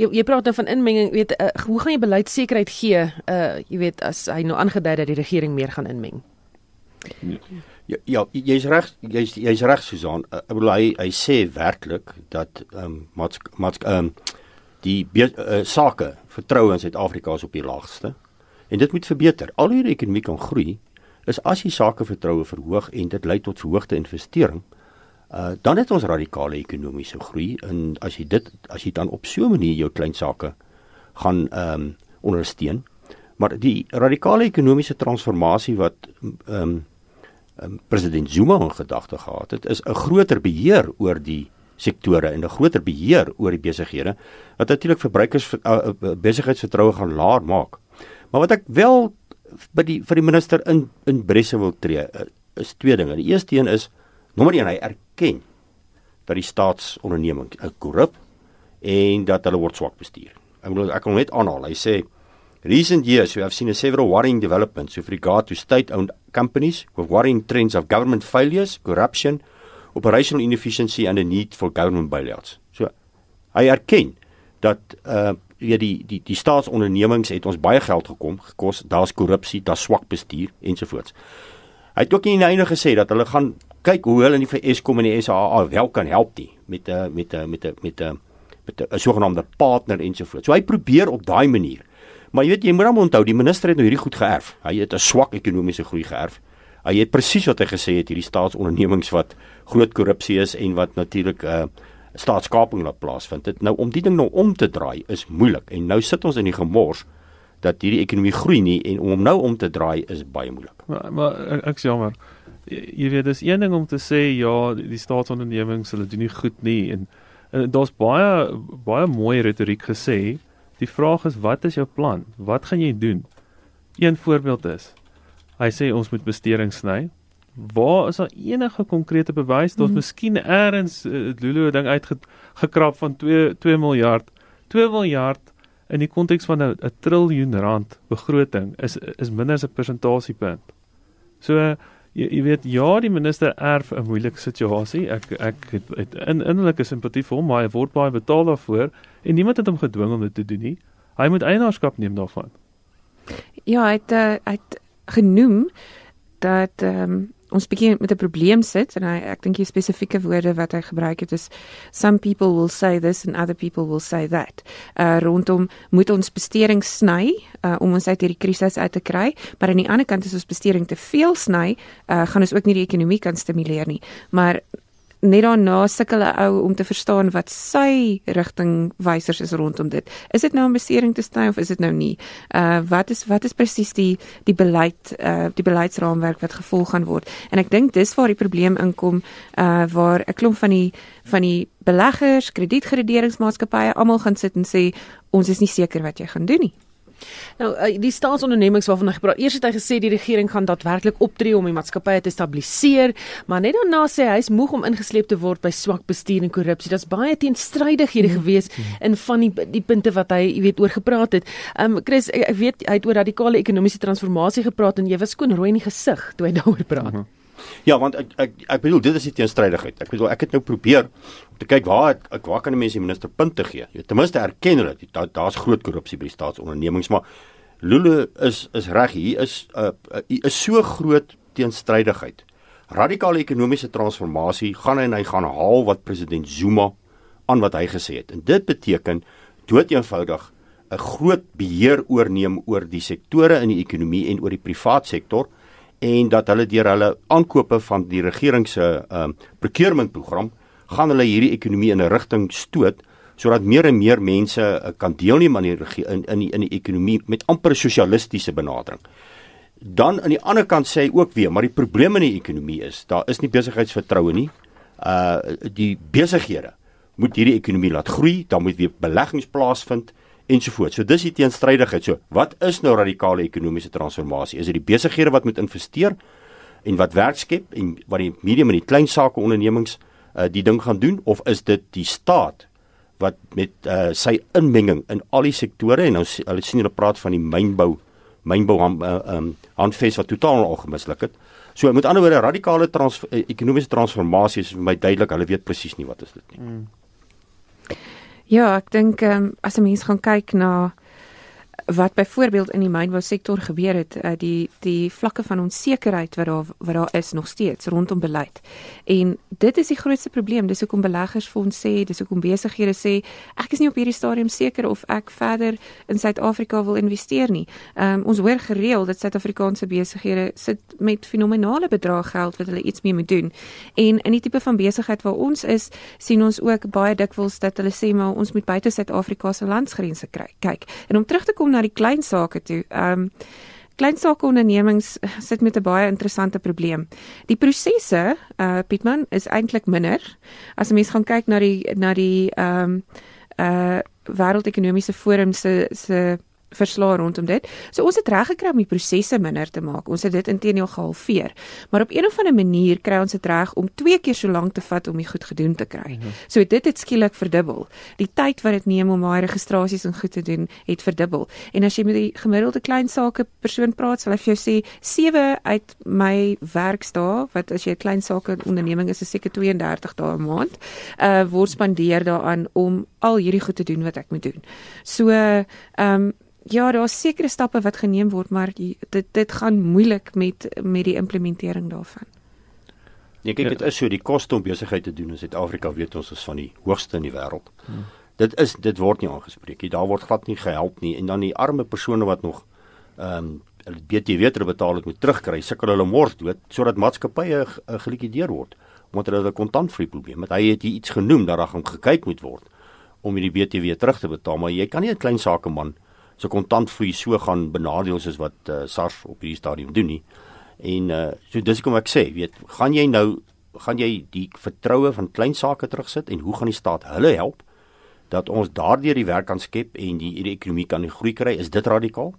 Jy jy praat nou van inmenging, weet uh, hoe gaan jy beleidsekerheid gee? Uh jy weet as hy nou aangedui dat die regering meer gaan inmeng. Ja, ja jy's reg, jy's jy's reg Susan. Uh, ek bedoel hy hy sê werklik dat ehm um, mats mats ehm um, die uh, sake vertroue in Suid-Afrika is op die laagste en dit moet verbeter. Al hoe die ekonomie kan groei is as jy sake vertroue verhoog en dit lei tot verhoogde investering uh dan het ons radikale ekonomiese groei en as jy dit as jy dan op so 'n manier jou klein sake gaan ehm um, ondersteun. Maar die radikale ekonomiese transformasie wat ehm um, um, president Zuma in gedagte gehad het is 'n groter beheer oor die sektore en 'n groter beheer oor die besighede wat natuurlik verbruikers uh, besigheidsvertroue gaan laer maak. Maar wat ek wel by die vir die minister in in Bresse wil tree uh, is twee dinge. Die eerste een is nommer 1 hy erken dat die staatsonderneming korrup en dat hulle word swak bestuur. Ek bedoel ek kan net aanhaal. Hy sê recent years we have seen a several worrying developments with regard to state-owned companies with worrying trends of government failures, corruption, operational inefficiency and a need for government bailouts. So hy erken dat uh ja die die die staatsondernemings het ons baie geld gekom gekos daar's korrupsie daar's swak bestuur ensovoorts hy het ook nie nou gesê dat hulle gaan kyk hoe hulle in die VS kom en die SAA wel kan help nie met 'n eh, met 'n eh, met 'n eh, met 'n met 'n sogenaamde partner ensovoorts. So hy probeer op daai manier. Maar jy weet jy moet hom onthou, die minister het nou hierdie goed geërf. Hy het 'n swak ekonomiese groei geërf. Hy het presies wat hy gesê het hierdie staatsondernemings wat groot korrupsie is en wat natuurlik 'n uh, staatskaping laat plaasvind. Dit nou om die ding nou om te draai is moeilik en nou sit ons in die gemors dat hierdie ekonomie groei nie en om hom nou om te draai is baie moeilik. Maar, maar ek sê jammer. Jy weet dis een ding om te sê ja die, die staatsondernemings hulle doen nie goed nie en, en daar's baie baie mooi retoriek gesê. Die vraag is wat is jou plan? Wat gaan jy doen? Een voorbeeld is hy sê ons moet besteding sny. Waar is daar enige konkrete bewys? Dat ons mm. miskien eers uh, Lulu ding uitgekrap van 2 2 miljard. 2 miljard in die konteks van 'n triljoen rand begroting is is minder as 'n persentasiepunt. So jy, jy weet ja die minister erf 'n moeilike situasie. Ek ek het, het in innerlike simpatie vir hom maar hy word baie betaal daarvoor en niemand het hom gedwing om dit te doen nie. Hy moet eienaarskap neem daarvan. Ja hy het uh, hy het genoem dat ehm um, ons bietjie met 'n probleem sit en hy, ek dink die spesifieke woorde wat hy gebruik het is some people will say this and other people will say that. Uh rondom moet ons besteding sny uh om ons uit hierdie krisis uit te kry, maar aan die ander kant is ons besteding te veel sny, uh gaan ons ook nie die ekonomie kan stimuleer nie. Maar net daarna sukkel 'n ou om te verstaan wat sy rigtingwysers is rondom dit. Is dit nou 'n besering te sny of is dit nou nie? Uh wat is wat is presies die die beleid uh die beleidsraamwerk wat gevolg gaan word? En ek dink dis waar die probleem inkom uh waar 'n klomp van die van die beleggers, kredietgraderingsmaatskappye almal gaan sit en sê ons is nie seker wat jy gaan doen nie. Nou uh, die staatsondernemings waarvan hy gepraat, eers het hy gesê die regering gaan daadwerklik optree om die maatskappye te stabiliseer, maar net daarna sê hy hy's moeg om ingesleep te word by swak bestuur en korrupsie. Dit's baie teenstrydighede mm. gewees in van die die punte wat hy, jy weet, oor gepraat het. Um Chris, ek, ek weet hy het oor radikale ekonomiese transformasie gepraat en jy was skoon rooi in die gesig toe hy daaroor praat. Mm -hmm. Ja, want ek ek ek bedoel dit is die teenstrydigheid. Ek bedoel ek het nou probeer om te kyk waar ek waar kan die mense die minister punte gee. Jy ten minste erken hulle dat daar daar's groot korrupsie by die staatsondernemings, maar Lulu is is reg, hier is 'n uh, uh, is so groot teenstrydigheid. Radikale ekonomiese transformasie gaan en hy gaan haal wat president Zuma aan wat hy gesê het. En dit beteken dood eenvoudig 'n groot beheer oorneem oor die sektore in die ekonomie en oor die privaat sektor en dat hulle deur hulle aankope van die regering se ehm um, procurement program gaan hulle hierdie ekonomie in 'n rigting stoot sodat meer en meer mense uh, kan deelneem aan die in in die, in die ekonomie met amper sosialistiese benadering. Dan aan die ander kant sê hy ook weer, maar die probleem in die ekonomie is, daar is nie besigheidsvertroue nie. Uh die besighede moet hierdie ekonomie laat groei, dan moet weer beleggings plaasvind ensovoorts. So dis die teenstrydigheid. So, wat is nou radikale ekonomiese transformasie? Is dit die besighede wat moet investeer en wat werk skep en wat die medium en die klein sake ondernemings uh, die ding gaan doen of is dit die staat wat met uh, sy inmenging in al die sektore en nou hulle sien hulle praat van die mynbou mynbou uh, um, handves wat totaal al gemisluk het. So met ander woorde radikale trans ekonomiese transformasie is vir my duidelik, hulle weet presies nie wat is dit nie. Mm. Ja, ek dink ehm um, as mens gaan kyk na wat byvoorbeeld in die mynbousektor gebeur het, uh, die die vlakke van onsekerheid wat daar wat daar is nog steeds rondom beleid. En dit is die grootste probleem. Dis hoekom beleggers vir ons sê, dis hoekom besighede sê, ek is nie op hierdie stadium seker of ek verder in Suid-Afrika wil investeer nie. Um, ons hoor gereeld dat Suid-Afrikaanse besighede sit met fenominale bedrae geld wat hulle iets mee moet doen. En in die tipe van besigheid waar ons is, sien ons ook baie dikwels dat hulle sê maar ons moet buite Suid-Afrika se landsgrense kry. Kyk, en om terug te kom na die klein sake toe. Ehm um, klein sake ondernemings sit met 'n baie interessante probleem. Die prosesse, uh Pietman, is eintlik minder. As 'n mens gaan kyk na die na die ehm um, uh wêreldekonomiese forum se se verslae rondom dit. So ons het reg gekry om die prosesse minder te maak. Ons het dit intedeel gehalveer. Maar op een of ander manier kry ons dit reg om twee keer so lank te vat om dit goed gedoen te kry. Mhm. So dit het skielik verdubbel. Die tyd wat dit neem om daai registrasies en goed te doen, het verdubbel. En as jy met die gemiddelde klein sake persoon praat, sal hy vir jou sê 7 uit my werksdae, wat as jy 'n klein sake onderneming is, is seker 32 dae 'n maand, uh word spandeer daaraan om al hierdie goed te doen wat ek moet doen. So ehm um, ja, daar's sekere stappe wat geneem word, maar die, dit dit gaan moeilik met met die implementering daarvan. Nee, kyk, dit is so die koste om besigheid te doen in Suid-Afrika weet ons is van die hoogste in die wêreld. Hmm. Dit is dit word nie aangespreek nie. Daar word glad nie gehelp nie en dan die arme persone wat nog ehm um, hulle BTW terugbetaal moet terugkry, sukkel hulle mors dood sodat maatskappye gelikwideer word omdat hulle 'n kontantvloei probleem het. Hy het iets genoem dat daar gaan gekyk moet word om hierdie BTW terug te betaal, maar jy kan nie 'n klein sakeman so kontantvloei so gaan benadeel soos wat uh, SARS op hierdie stadium doen nie. En uh so dis kom ek sê, weet, gaan jy nou gaan jy die vertroue van klein sake terugsit en hoe gaan die staat hulle help dat ons daardeur die werk kan skep en die, die ekonomie kan groei kry? Is dit radikaal?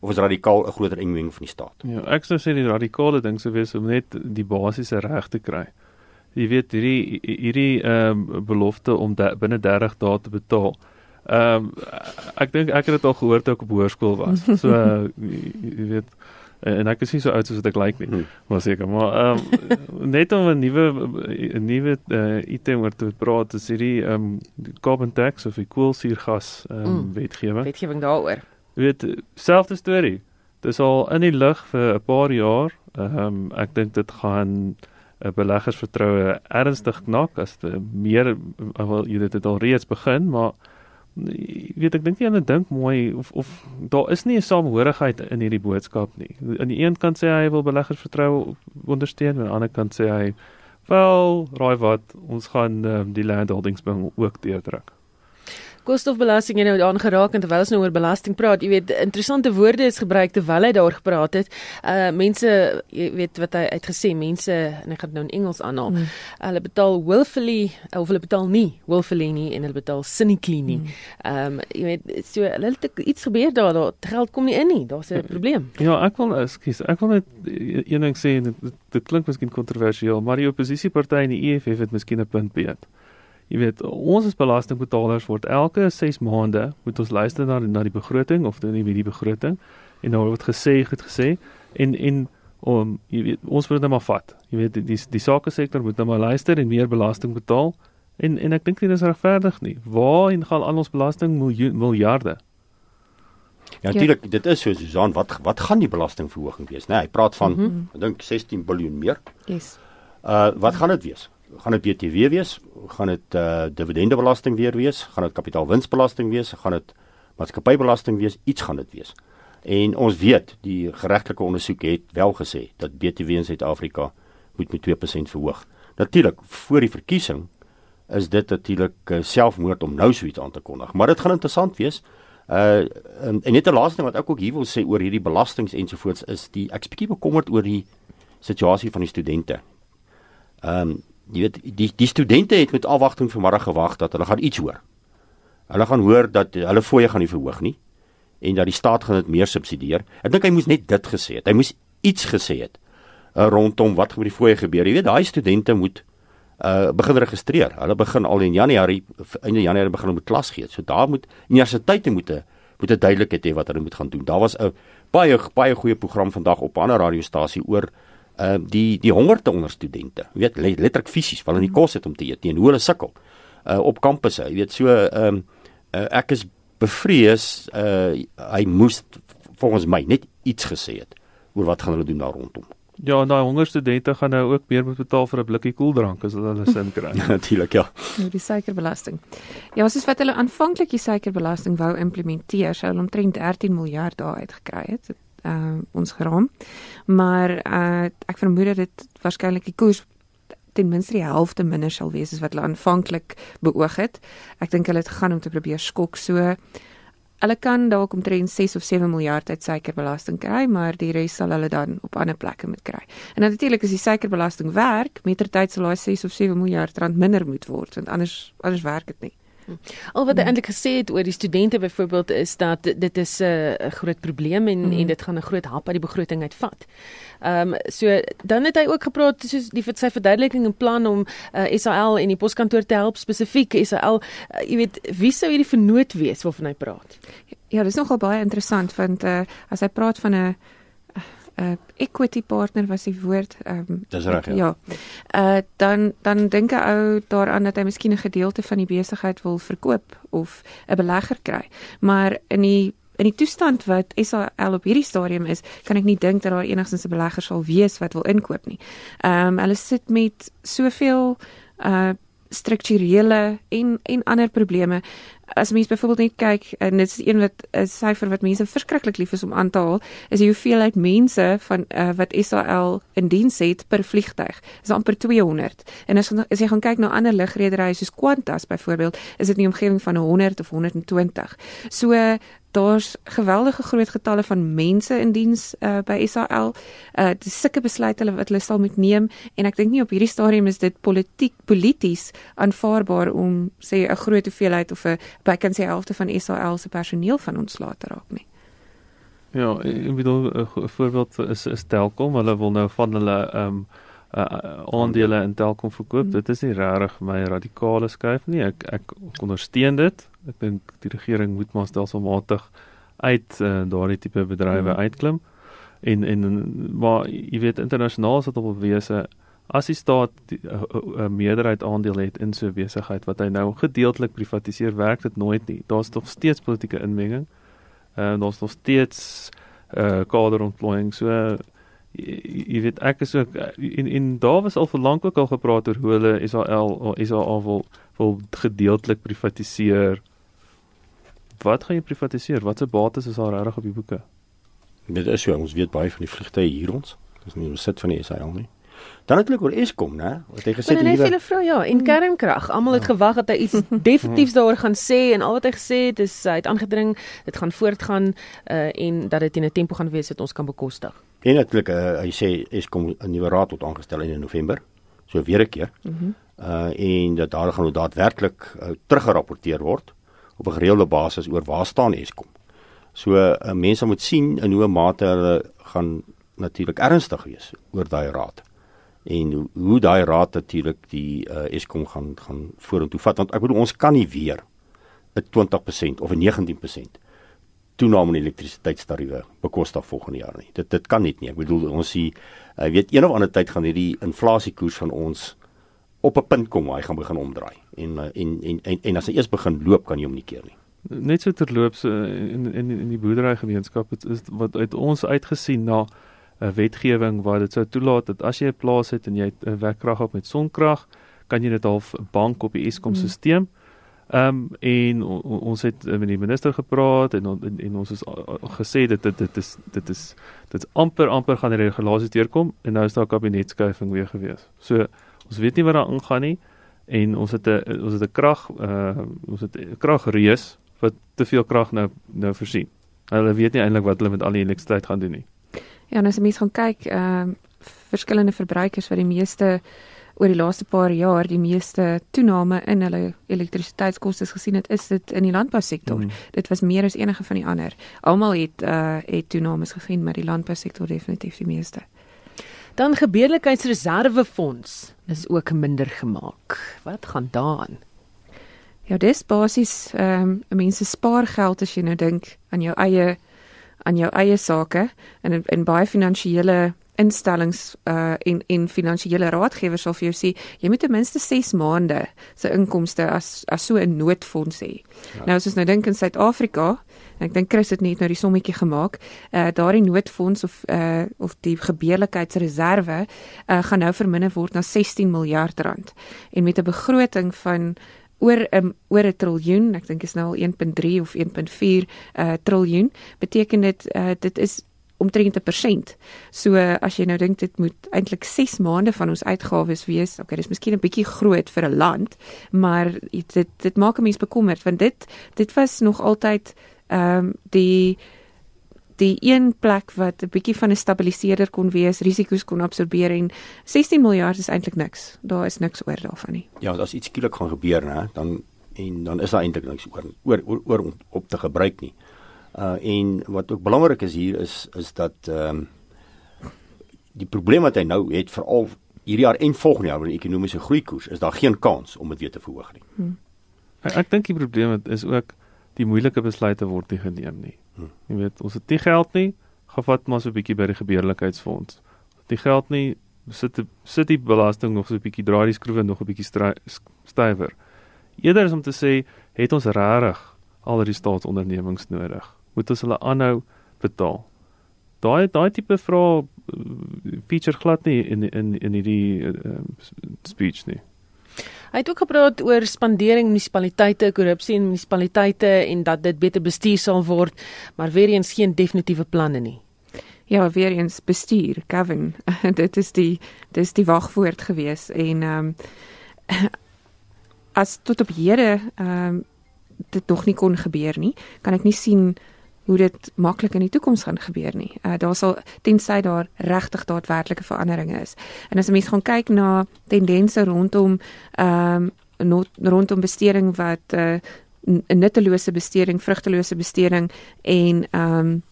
Of is radikaal 'n groter inmenging van die staat? Ja, ek sou sê die radikale ding sou wees om net die basiese reg te kry. Jy weet hierdie hierdie ehm um, belofte om binne 30 dae te betaal. Ehm um, ek dink ek het dit al gehoor toe ek op hoërskool was. So uh, jy weet en ek is nie so oud soos wat ek lyk like nie. Hmm. Maar seker, maar ehm um, net om 'n nuwe 'n nuwe uh, item oor te praat, is hierdie ehm um, carbon tax of die koolsuurgas ehm um, mm. wetgewing. Wetgewing daaroor. Jy weet selfde storie. Dis al in die lug vir 'n paar jaar. Ehm um, ek dink dit gaan 'n uh, beleggersvertroue ernstig knak as meer wel jy dit het al reeds begin, maar weet ek dink nie aan dink mooi of of daar is nie 'n samehorigheid in hierdie boodskap nie. Aan die een kant sê hy wil beleggers vertrou ondersteun aan die ander kant sê hy wel, raai wat, ons gaan um, die landholdings ook deurdruk koolstofbelasting nou daan geraak en terwyl ons nou oor belasting praat, jy weet interessante woorde is gebruik terwyl hy daar gepraat het. Uh mense, jy weet wat hy uitgesê, mense en ek gaan nou in Engels aanhaal. Mm. Hulle betaal willfully of hulle betaal nie willfully nie en hulle betaal cynically nie. Ehm mm. um, jy weet so hulle het iets gebeur daar, daar geld kom nie in nie. Daar's 'n probleem. Ja, ek wil ekskuus. Ek wil net een ding sê dit, dit klink miskien kontroversieel, maar die oppositieparty in die EFF het miskien 'n punt beet. Jy weet, ons as belastingbetalers word elke 6 maande moet ons luister na na die begroting of dan nie die begroting en nou word gesê, goed gesê en en om jy weet, ons moet net maar vat. Jy weet, die die, die sake sektor moet nou maar luister en meer belasting betaal. En en ek dink dit is regverdig nie. Waar en gaan al ons belasting miljarde? Ja, natuurlik, dit is so Susan, wat wat gaan die belastingverhoging wees, né? Nee, hy praat van mm -hmm. ek dink 16 miljard meer. Yes. Uh wat gaan dit wees? gaan dit BTW wees? Gaan dit uh dividendebelasting weer wees? Gaan dit kapitaalwinsbelasting wees? Gaan dit maatskappybelasting wees? Iets gaan dit wees. En ons weet, die geregtelike ondersoek het wel gesê dat BTW in Suid-Afrika moet met 2% verhoog. Natuurlik, voor die verkiesing is dit natuurlik uh, selfmoord om nou so iets aan te kondig, maar dit gaan interessant wees. Uh en, en net 'n laaste ding wat ek ook hier wil sê oor hierdie belastings ensovoorts is die ek bietjie bekommerd oor die situasie van die studente. Ehm um, jy weet die die studente het met afwagting vanmôre gewag dat hulle gaan iets hoor. Hulle gaan hoor dat hulle fooie gaan nie verhoog nie en dat die staat gaan dit meer subsidieer. Ek dink hy moes net dit gesê het. Hy moes iets gesê het uh, rondom wat met die fooie gebeur. Jy weet daai studente moet uh begin registreer. Hulle begin al in Januarie einde Januarie begin om klas gee. So daar moet universiteite moet moet 'n duidelikheid hê wat hulle moet gaan doen. Daar was 'n baie baie goeie program vandag op 'n ander radiostasie oor uh die die honger te onder studente. Jy weet letterlik fisies, want hulle nie kos het om te eet nie en hoe hulle sukkel. uh, op kampusse. Jy weet so ehm um, uh, ek is bevrees uh, hy moes volgens my net iets gesê het oor wat gaan hulle doen daar rondom. Ja, en daai hongerstudente gaan nou ook meer moet betaal vir 'n blikkie koeldrank as hulle hulle sin kry. Natuurlik ja. Nou die suikerbelasting. Ja, soos wat hulle aanvanklik die suikerbelasting wou implementeer, sou hulle omtrent 13 miljard daar uitgekry het. Uh ons geraam. Maar uh ek vermoed dat dit waarskynlik die koers ten minste die helfte minder sal wees as wat hulle aanvanklik beoog het. Ek dink hulle het gaan om te probeer skok so Hulle kan dalk omtrent 6 of 7 miljard uit suikerbelasting kry, maar die res sal hulle dan op ander plekke moet kry. En natuurlik as die suikerbelasting werk, mettertyd sal daai 6 of 7 miljard rand minder moet word, want anders anders werk dit nie. Al wat hy hmm. eintlik gesê het oor die studente byvoorbeeld is dat dit is 'n uh, groot probleem en mm. en dit gaan 'n groot hap uit die begroting uitvat. Ehm um, so dan het hy ook gepraat soos die sy verduideliking en plan om uh, SAL en die poskantoor te help spesifiek SAL uh, jy weet wie sou hierdie vernoot wees waarvan hy praat? Ja, dis nogal baie interessant want uh, as hy praat van 'n uh equity partner was die woord um, Dis reg ja. Ja. Uh dan dan dink ek ou daaraan dat hy miskien 'n gedeelte van die besigheid wil verkoop of 'n belegger kry. Maar in die in die toestand wat SAL op hierdie stadium is, kan ek nie dink dat daar enigstens 'n belegger sal wees wat wil inkoop nie. Ehm um, hulle sit met soveel uh strukturele en en ander probleme as mens byvoorbeeld net kyk en dit is een wat 'n syfer wat mense verskriklik lief is om aan te haal is die hoeveelheid mense van uh, wat SAL in diens het per vliegtyg is amper 200 en as, as jy gaan kyk na ander lugrederye soos Qantas byvoorbeeld is dit in die omgewing van 100 of 120 so daar's geweldige groot getalle van mense in diens uh, by SAL. Uh dis sulke besluite hulle wat hulle sal moet neem. En ek dink nie op hierdie stadium is dit politiek polities aanvaarbaar om sê 'n groot hoeveelheid of 'n bykan sê helfte van SAL se personeel van ontslae te raak nie. Ja, ek bedoel 'n voorbeeld is is Telkom, hulle wil nou van hulle ehm um, uh aandele in Telkom verkoop. Hmm. Dit is nie regtig my radikale skuif nie. Ek ek ondersteun dit. Ek dink die regering moet maar stelselmatig uit uh, daardie tipe bedrywe mm. uitklim. En en maar jy weet internasionaal is dit op wese as die staat 'n meerderheid aandeel het in so 'n besigheid wat hy nou gedeeltelik privatiseer, werk dit nooit nie. Daar's tog steeds politieke inmenging. En uh, daar's nog steeds eh uh, kaderontplooiing. So jy, jy weet ek is ook in in daar was al vir lank ook al gepraat oor hoe hulle Israel of Israel wil wil gedeeltelik privatiseer wat gaan jy privatiseer? Watse bates is daar regtig op die boeke? Dit is so, ons weet baie van die vlugtye hier ons. Dis nie besit van die SAL nie. Dan natuurlik oor Eskom, né? Wat hy gesê het hier. Hulle vra ja, in kernkrag. Almal het ja. gewag dat hy iets definitiefs daaroor gaan sê en al wat hy gesê het is hy het aangedring dit gaan voortgaan uh, en dat dit in 'n tempo gaan wees wat ons kan bekostig. En natuurlik uh, hy sê Eskom 'n nuwe raad tot aangestel in November. So weer 'n keer. Mm uh en dat daar gaan daadwerklik uh, teruggerapporteer word op 'n gereelde basis oor waar staan Eskom. So uh, mense moet sien in hoe mate hulle gaan natuurlik ernstig wees oor daai raad en hoe, hoe daai raad natuurlik die uh, Eskom gaan gaan vorentoe vat want ek bedoel ons kan nie weer 'n 20% of 'n 19% toename in elektrisiteitstariewe bekostig volgende jaar nie. Dit dit kan nie nie. Ek bedoel ons sien jy uh, weet een of ander tyd gaan hierdie inflasiekoers van ons op 'n punt kom waar hy gaan begin omdraai en eh, en en en, en as hy eers begin loop kan jy hom nie keer nie. Net so terloops in in in die boerderygemeenskap is wat uit ons uitgesien na 'n wetgewing waar dit sou toelaat dat as jy 'n plaas het en jy 'n wekkrag op met sonkrag, kan jy dit half bank op die Eskom stelsel. Mm. Ehm um, en ons het met die minister gepraat en en, en ons het gesê dit dit dit is dit is dit is amper amper gaan die regulasies deurkom en nou is daar kabinetskuifing weer gewees. So Ons weet nie wat daar aangaan nie en ons het 'n ons het 'n krag uh ons het 'n kragreus wat te veel krag nou nou voorsien. Hulle weet nie eintlik wat hulle met al die elektrisiteit gaan doen nie. Ja, nou as jy mens gaan kyk, ehm uh, verskillende verbruikers wat die meeste oor die laaste paar jaar die meeste toename in hulle elektrisiteitskoste gesien het, is dit in die landbousektor. Mm. Dit was meer as enige van die ander. Almal het uh het toenames gesien, maar die landbousektor definitief die meeste. Dan gebeurlikheidsreservefonds is ook minder gemaak. Wat gaan daaraan? Ja, dis basies ehm um, mense spaargeld as jy nou dink aan jou eie aan jou eie sake en in, in baie finansiële instellings uh en en finansiële raadgewers sal vir jou sê jy moet ten minste 6 maande se inkomste as as so 'n noodfonds hê. Ja. Nou as ons nou dink in Suid-Afrika, ek dink Chris het net nou die sommetjie gemaak, uh daardie noodfonds of uh of die gebeurlikheidsreserve uh gaan nou verminder word na 16 miljard rand. En met 'n begroting van oor 'n um, oor 'n triljoen, ek dink is nou al 1.3 of 1.4 uh triljoen, beteken dit uh dit is omtrent 'n persent. So as jy nou dink dit moet eintlik 6 maande van ons uitgawes wees. Okay, dis miskien 'n bietjie groot vir 'n land, maar dit dit maak 'n mens bekommerd want dit dit was nog altyd ehm um, die die een plek wat 'n bietjie van 'n stabiliseerder kon wees, risiko's kon absorbeer en 16 miljard is eintlik niks. Daar is niks oor daarvan nie. Ja, as iets skielik gaan gebeur, né, dan en dan is daar eintlik niks oor oor oor, oor om op te gebruik nie. Uh en wat ook belangrik is hier is is dat ehm um, die probleem wat hy nou het veral hierdie jaar en volgende jaar met die ekonomiese groeikoers is daar geen kans om dit weer te verhoog nie. Hmm. Ek, ek dink die probleem is ook die moeilike besluite word nie geneem nie. Hmm. Jy weet, ons het nie geld nie, gevat maar so 'n bietjie by die gebeurlikheidsfonds. Die geld nie sit sit die belasting nog so 'n bietjie draai die skroewe nog 'n bietjie stywer. Eerder is om te sê, het ons regtig al die staatsondernemings nodig? moet ons hulle aanhou betaal. Daai daai tipe vrae uh, feature glad nie in in in hierdie uh, speech nie. Hy het ook gepraat oor spandering munisipaliteite, korrupsie in munisipaliteite en dat dit beter bestuur sal word, maar weer eens geen definitiewe planne nie. Ja, weer eens bestuur, Gavin. dit is die dis die wagwoord gewees en ehm um, as tot op hede ehm um, dit nog nie kon gebeur nie, kan ek nie sien hoe dit maklik in die toekoms gaan gebeur nie. Uh, daar sal tensy daar regtig daadwerklike veranderinge is. En as 'n mens gaan kyk na tendense rondom ehm um, rondom besteding wat 'n uh, nuttelose besteding, vrugtelose besteding en ehm um,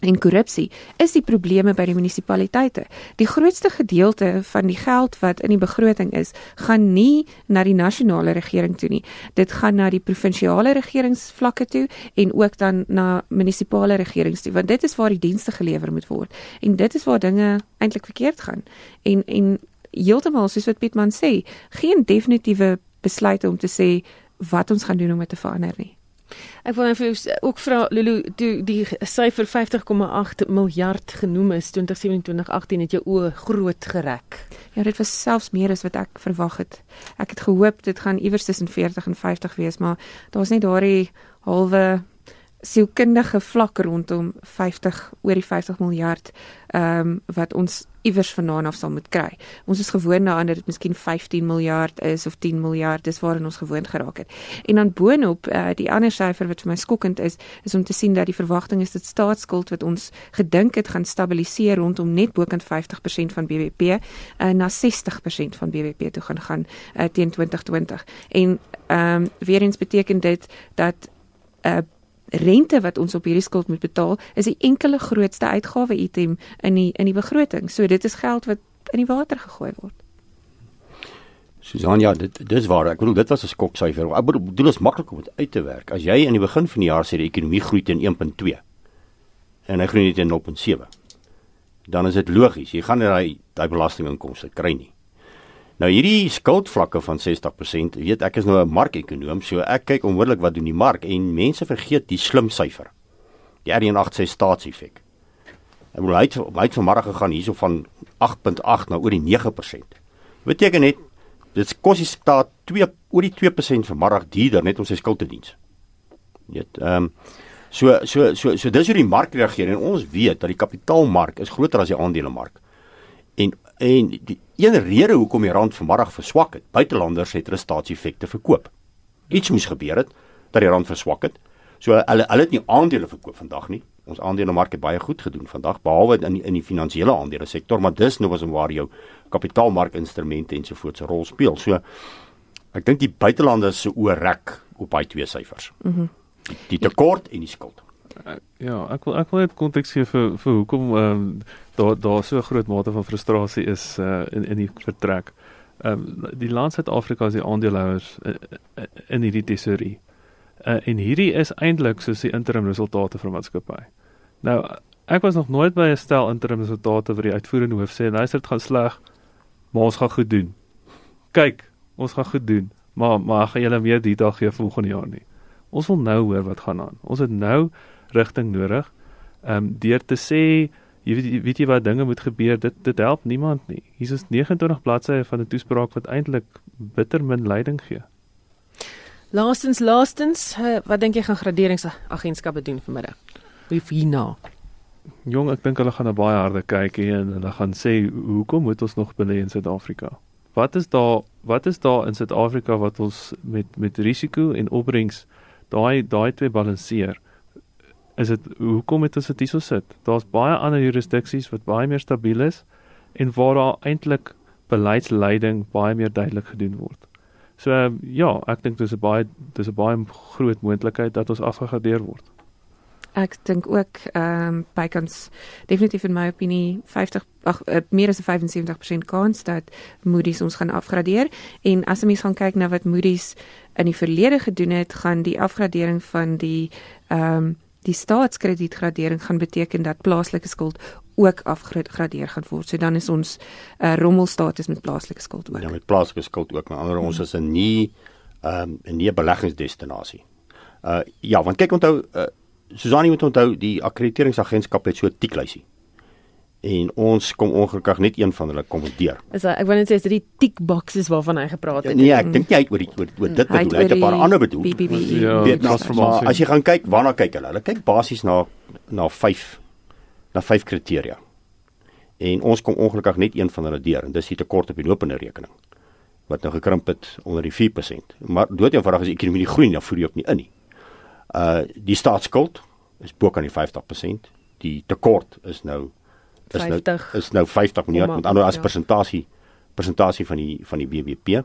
en korrupsie is die probleme by die munisipaliteite. Die grootste gedeelte van die geld wat in die begroting is, gaan nie na die nasionale regering toe nie. Dit gaan na die provinsiale regeringsvlakke toe en ook dan na munisipale regerings toe, want dit is waar die dienste gelewer moet word. En dit is waar dinge eintlik verkeerd gaan. En en heeltemal soos wat Pietman sê, geen definitiewe besluite om te sê wat ons gaan doen om dit te verander nie. Ek wil vir jou ook vra Lulu, toe die syfer 50,8 miljard genoem is 2017-2018 het jou oë groot gereg. Ja, dit was selfs meer as wat ek verwag het. Ek het gehoop dit gaan iewers tussen 40 en 50 wees, maar daar's net daardie halwe sielkundige vlak rondom 50 oor die 50 miljard ehm um, wat ons iewers vanaand af sal moet kry. Ons is gewoond daaraan dat dit miskien 15 miljard is of 10 miljard, dis waarin ons gewoond geraak het. En dan boonop uh, die ander syfer wat vir my skokkend is, is om te sien dat die verwagting is dat staatsskuld wat ons gedink het gaan stabiliseer rondom net bokant 50% van BBP uh, eh, na 60% van BBP toe gaan gaan uh, teen 2020. En ehm um, weer eens beteken dit dat 'n uh, rente wat ons op hierdie skuld moet betaal is die enkele grootste uitgawe item in die in die begroting. So dit is geld wat in die water gegooi word. Susan, ja, dit dis waar. Ek bedoel dit was 'n skoksyfer. Ek bedoel dit is maklik om dit uit te werk. As jy aan die begin van die jaar sê die ekonomie groei teen 1.2 en hy groei net teen 0.7, dan is dit logies. Jy gaan nie daai daai belastinginkomste kry nie. Nou hierdie skuldvlakke van 60%, weet ek is nou 'n markekonoom, so ek kyk onmiddellik wat doen die mark en mense vergeet die slim syfer. Die R1.8 sê staatseffek. En hoe lyk hy het vanmôre gegaan hierso van 8.8 na oor die 9%. Beteken net dit kos die staat 2 oor die 2% vanmôre duurder net om sy skuld te dien. Weet, ehm um, so so so so dis hoe die mark reageer en ons weet dat die kapitaalmark is groter as die aandelemark. En en die een rede hoekom die rand vanmiddag verswak het, buitelanders het restasie-effekte verkoop. Iets moes gebeur het dat die rand verswak het. So hulle hulle het nie aandele verkoop vandag nie. Ons aandelemark het baie goed gedoen vandag behalwe in die, in die finansiële aandele sektor, maar dis nou was om waar jou kapitaalmarkinstrumente ensovoorts 'n rol speel. So ek dink die buitelanders se oorrek op daai twee syfers. Mhm. Mm die tekort en die skuld. Ja, ek wil ek wil net konteks gee vir vir hoekom ehm um, daar daar so 'n groot mate van frustrasie is uh, in in die vertrek. Ehm um, die land Suid-Afrika is die aandeelhouers uh, in hierdie tesorie. Uh, en hierdie is eintlik soos die interim resultate van maatskappy. Nou ek was nog nooit by 'n stel interim resultate waar die uitvoerende hoof sê luister dit gaan sleg, maar ons gaan goed doen. Kyk, ons gaan goed doen, maar maar gaan julle meer detail gee volgende jaar nie. Ons wil nou hoor wat gaan aan. Ons het nou rigting nodig. Ehm um, deur te sê jy weet weet jy wat dinge moet gebeur, dit dit help niemand nie. Hier is 29 bladsye van 'n toespraak wat eintlik bitter min leiding gee. Laastens, laastens, uh, wat dink jy gaan graderingsagentskappe doen vanmiddag? Wie hierna? Jong, ek dink hulle gaan 'n baie harde kyk hê en hulle gaan sê hoekom moet ons nog belê in Suid-Afrika? Wat is daar wat is daar in Suid-Afrika wat ons met met risiko en opbrengs daai daai twee balanseer? Is dit hoekom het ons dit hierso sit? Daar's baie ander jurisdiksies wat baie meer stabiel is en waar daar eintlik beleidsleiding baie meer duidelik gedoen word. So uh, ja, ek dink dis 'n baie dis 'n baie groot moontlikheid dat ons afgegradeer word. Ek dink ook ehm um, bykans definitief in my opinie 50 ag uh, meer as 75% kans dat Moody's ons gaan afgradeer en as ons gaan kyk na wat Moody's in die verlede gedoen het, gaan die afgradering van die ehm um, die staatskredietgradering gaan beteken dat plaaslike skuld ook afgradeer gaan word. So dan is ons 'n uh, rommelstatus met plaaslike skuld ook. Ja, met plaaslike skuld ook. Maar ander ons is 'n nie ehm um, 'n nie beleggingsdestinasie. Uh ja, want kyk onthou uh, Susan moet onthou die akkrediteringsagentskap het so 'n tiklysie. En ons kom ongelukkig net een van hulle kommenteer. Is ek wou net sê is dit die tick boxes waarvan hy gepraat het? Nee, ek dink hy het oor die oor, oor dit bedoel, hy het 'n paar ander bedoel. BBB. Ja, Weet, nou, maar as jy gaan kyk, waarna kyk hulle? Hulle kyk basies na na 5 na 5 kriteria. En ons kom ongelukkig net een van hulle deur en dis die tekort op die lopende rekening wat nou gekrimp het onder die 4%. Maar dood eenvoudig as die ekonomie nie groei nie, dan voer jy ook nie in nie. Uh die staatsskuld is bo kan die 50%. Die tekort is nou is 50. nou is nou 50 miljard met ander as ja. persentasie persentasie van die van die BBP.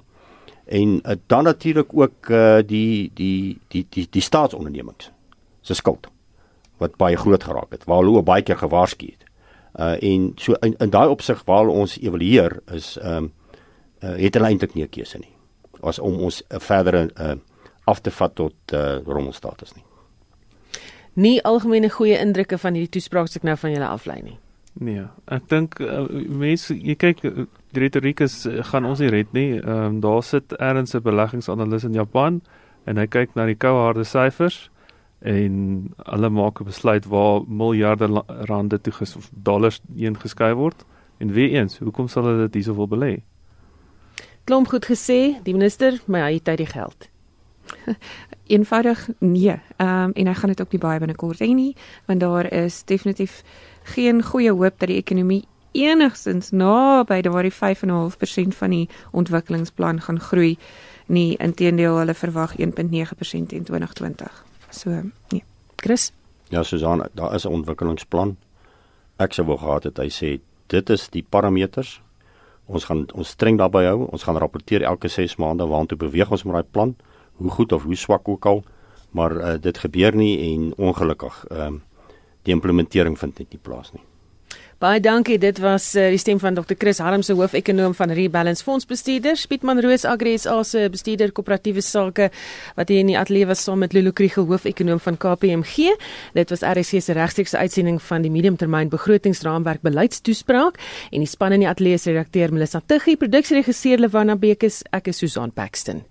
En uh, dan natuurlik ook uh die die die die die staatsondernemings se skuld wat baie groot geraak het waar hulle baie keer gewaarsku het. Uh en so in, in daai opsig waar ons evalueer is ehm um, uh, het hulle eintlik nie 'n keuse nie. As om ons uh, verder uh af te vat tot uh rommelstatus nie. Nie algemene goeie indrukke van hierdie toespraak wat ek nou van julle aflei nie. Nee, ek dink uh, mense jy kyk die retoriek is gaan ons nie red nie. Ehm um, daar sit ergens 'n beleggingsanalis in Japan en hy kyk na die koue harde syfers en hulle maak 'n besluit waar miljarde rande toe ges of dollars heen geskei word. En weer eens, hoekom sal hulle dit hierso wil belê? Klomp goed gesê, die minister, maar hy het uit die geld. Eenvoudig nee. Ehm um, en hy gaan dit ook nie baie binnekort hê nie, want daar is definitief geen goeie hoop dat die ekonomie enigstens naby daardie 5.5% van die ontwikkelingsplan gaan groei nie. Inteendeel, hulle verwag 1.9% in 2020. So, nee. Chris, Ja, Susan, daar is 'n ontwikkelingsplan. Ek sou wou gehad het hy sê dit is die parameters. Ons gaan ons streng daarby hou. Ons gaan rapporteer elke 6 maande waantoe beweeg ons met daai plan, hoe goed of hoe swak ook al. Maar uh, dit gebeur nie en ongelukkig ehm um, die implementering vind net nie plaas nie. baie dankie. Dit was uh, die stem van Dr. Chris Harmse, hoof-ekonoom van Rebalance Fondsbestuurders, Pietman Roos Agri SA se bestuurder koöperatiewe sake wat hier in die ateljee was saam met Lulu Kriel, hoof-ekonoom van KPMG. Dit was RSC se regstreekse uitsending van die mediumtermyn begrotingsraamwerk beleidstoespraak en die span in die ateljee se redakteur Melissa Tuggie, produksieregisseur Lewana Bekes, ek is Susan Paxton.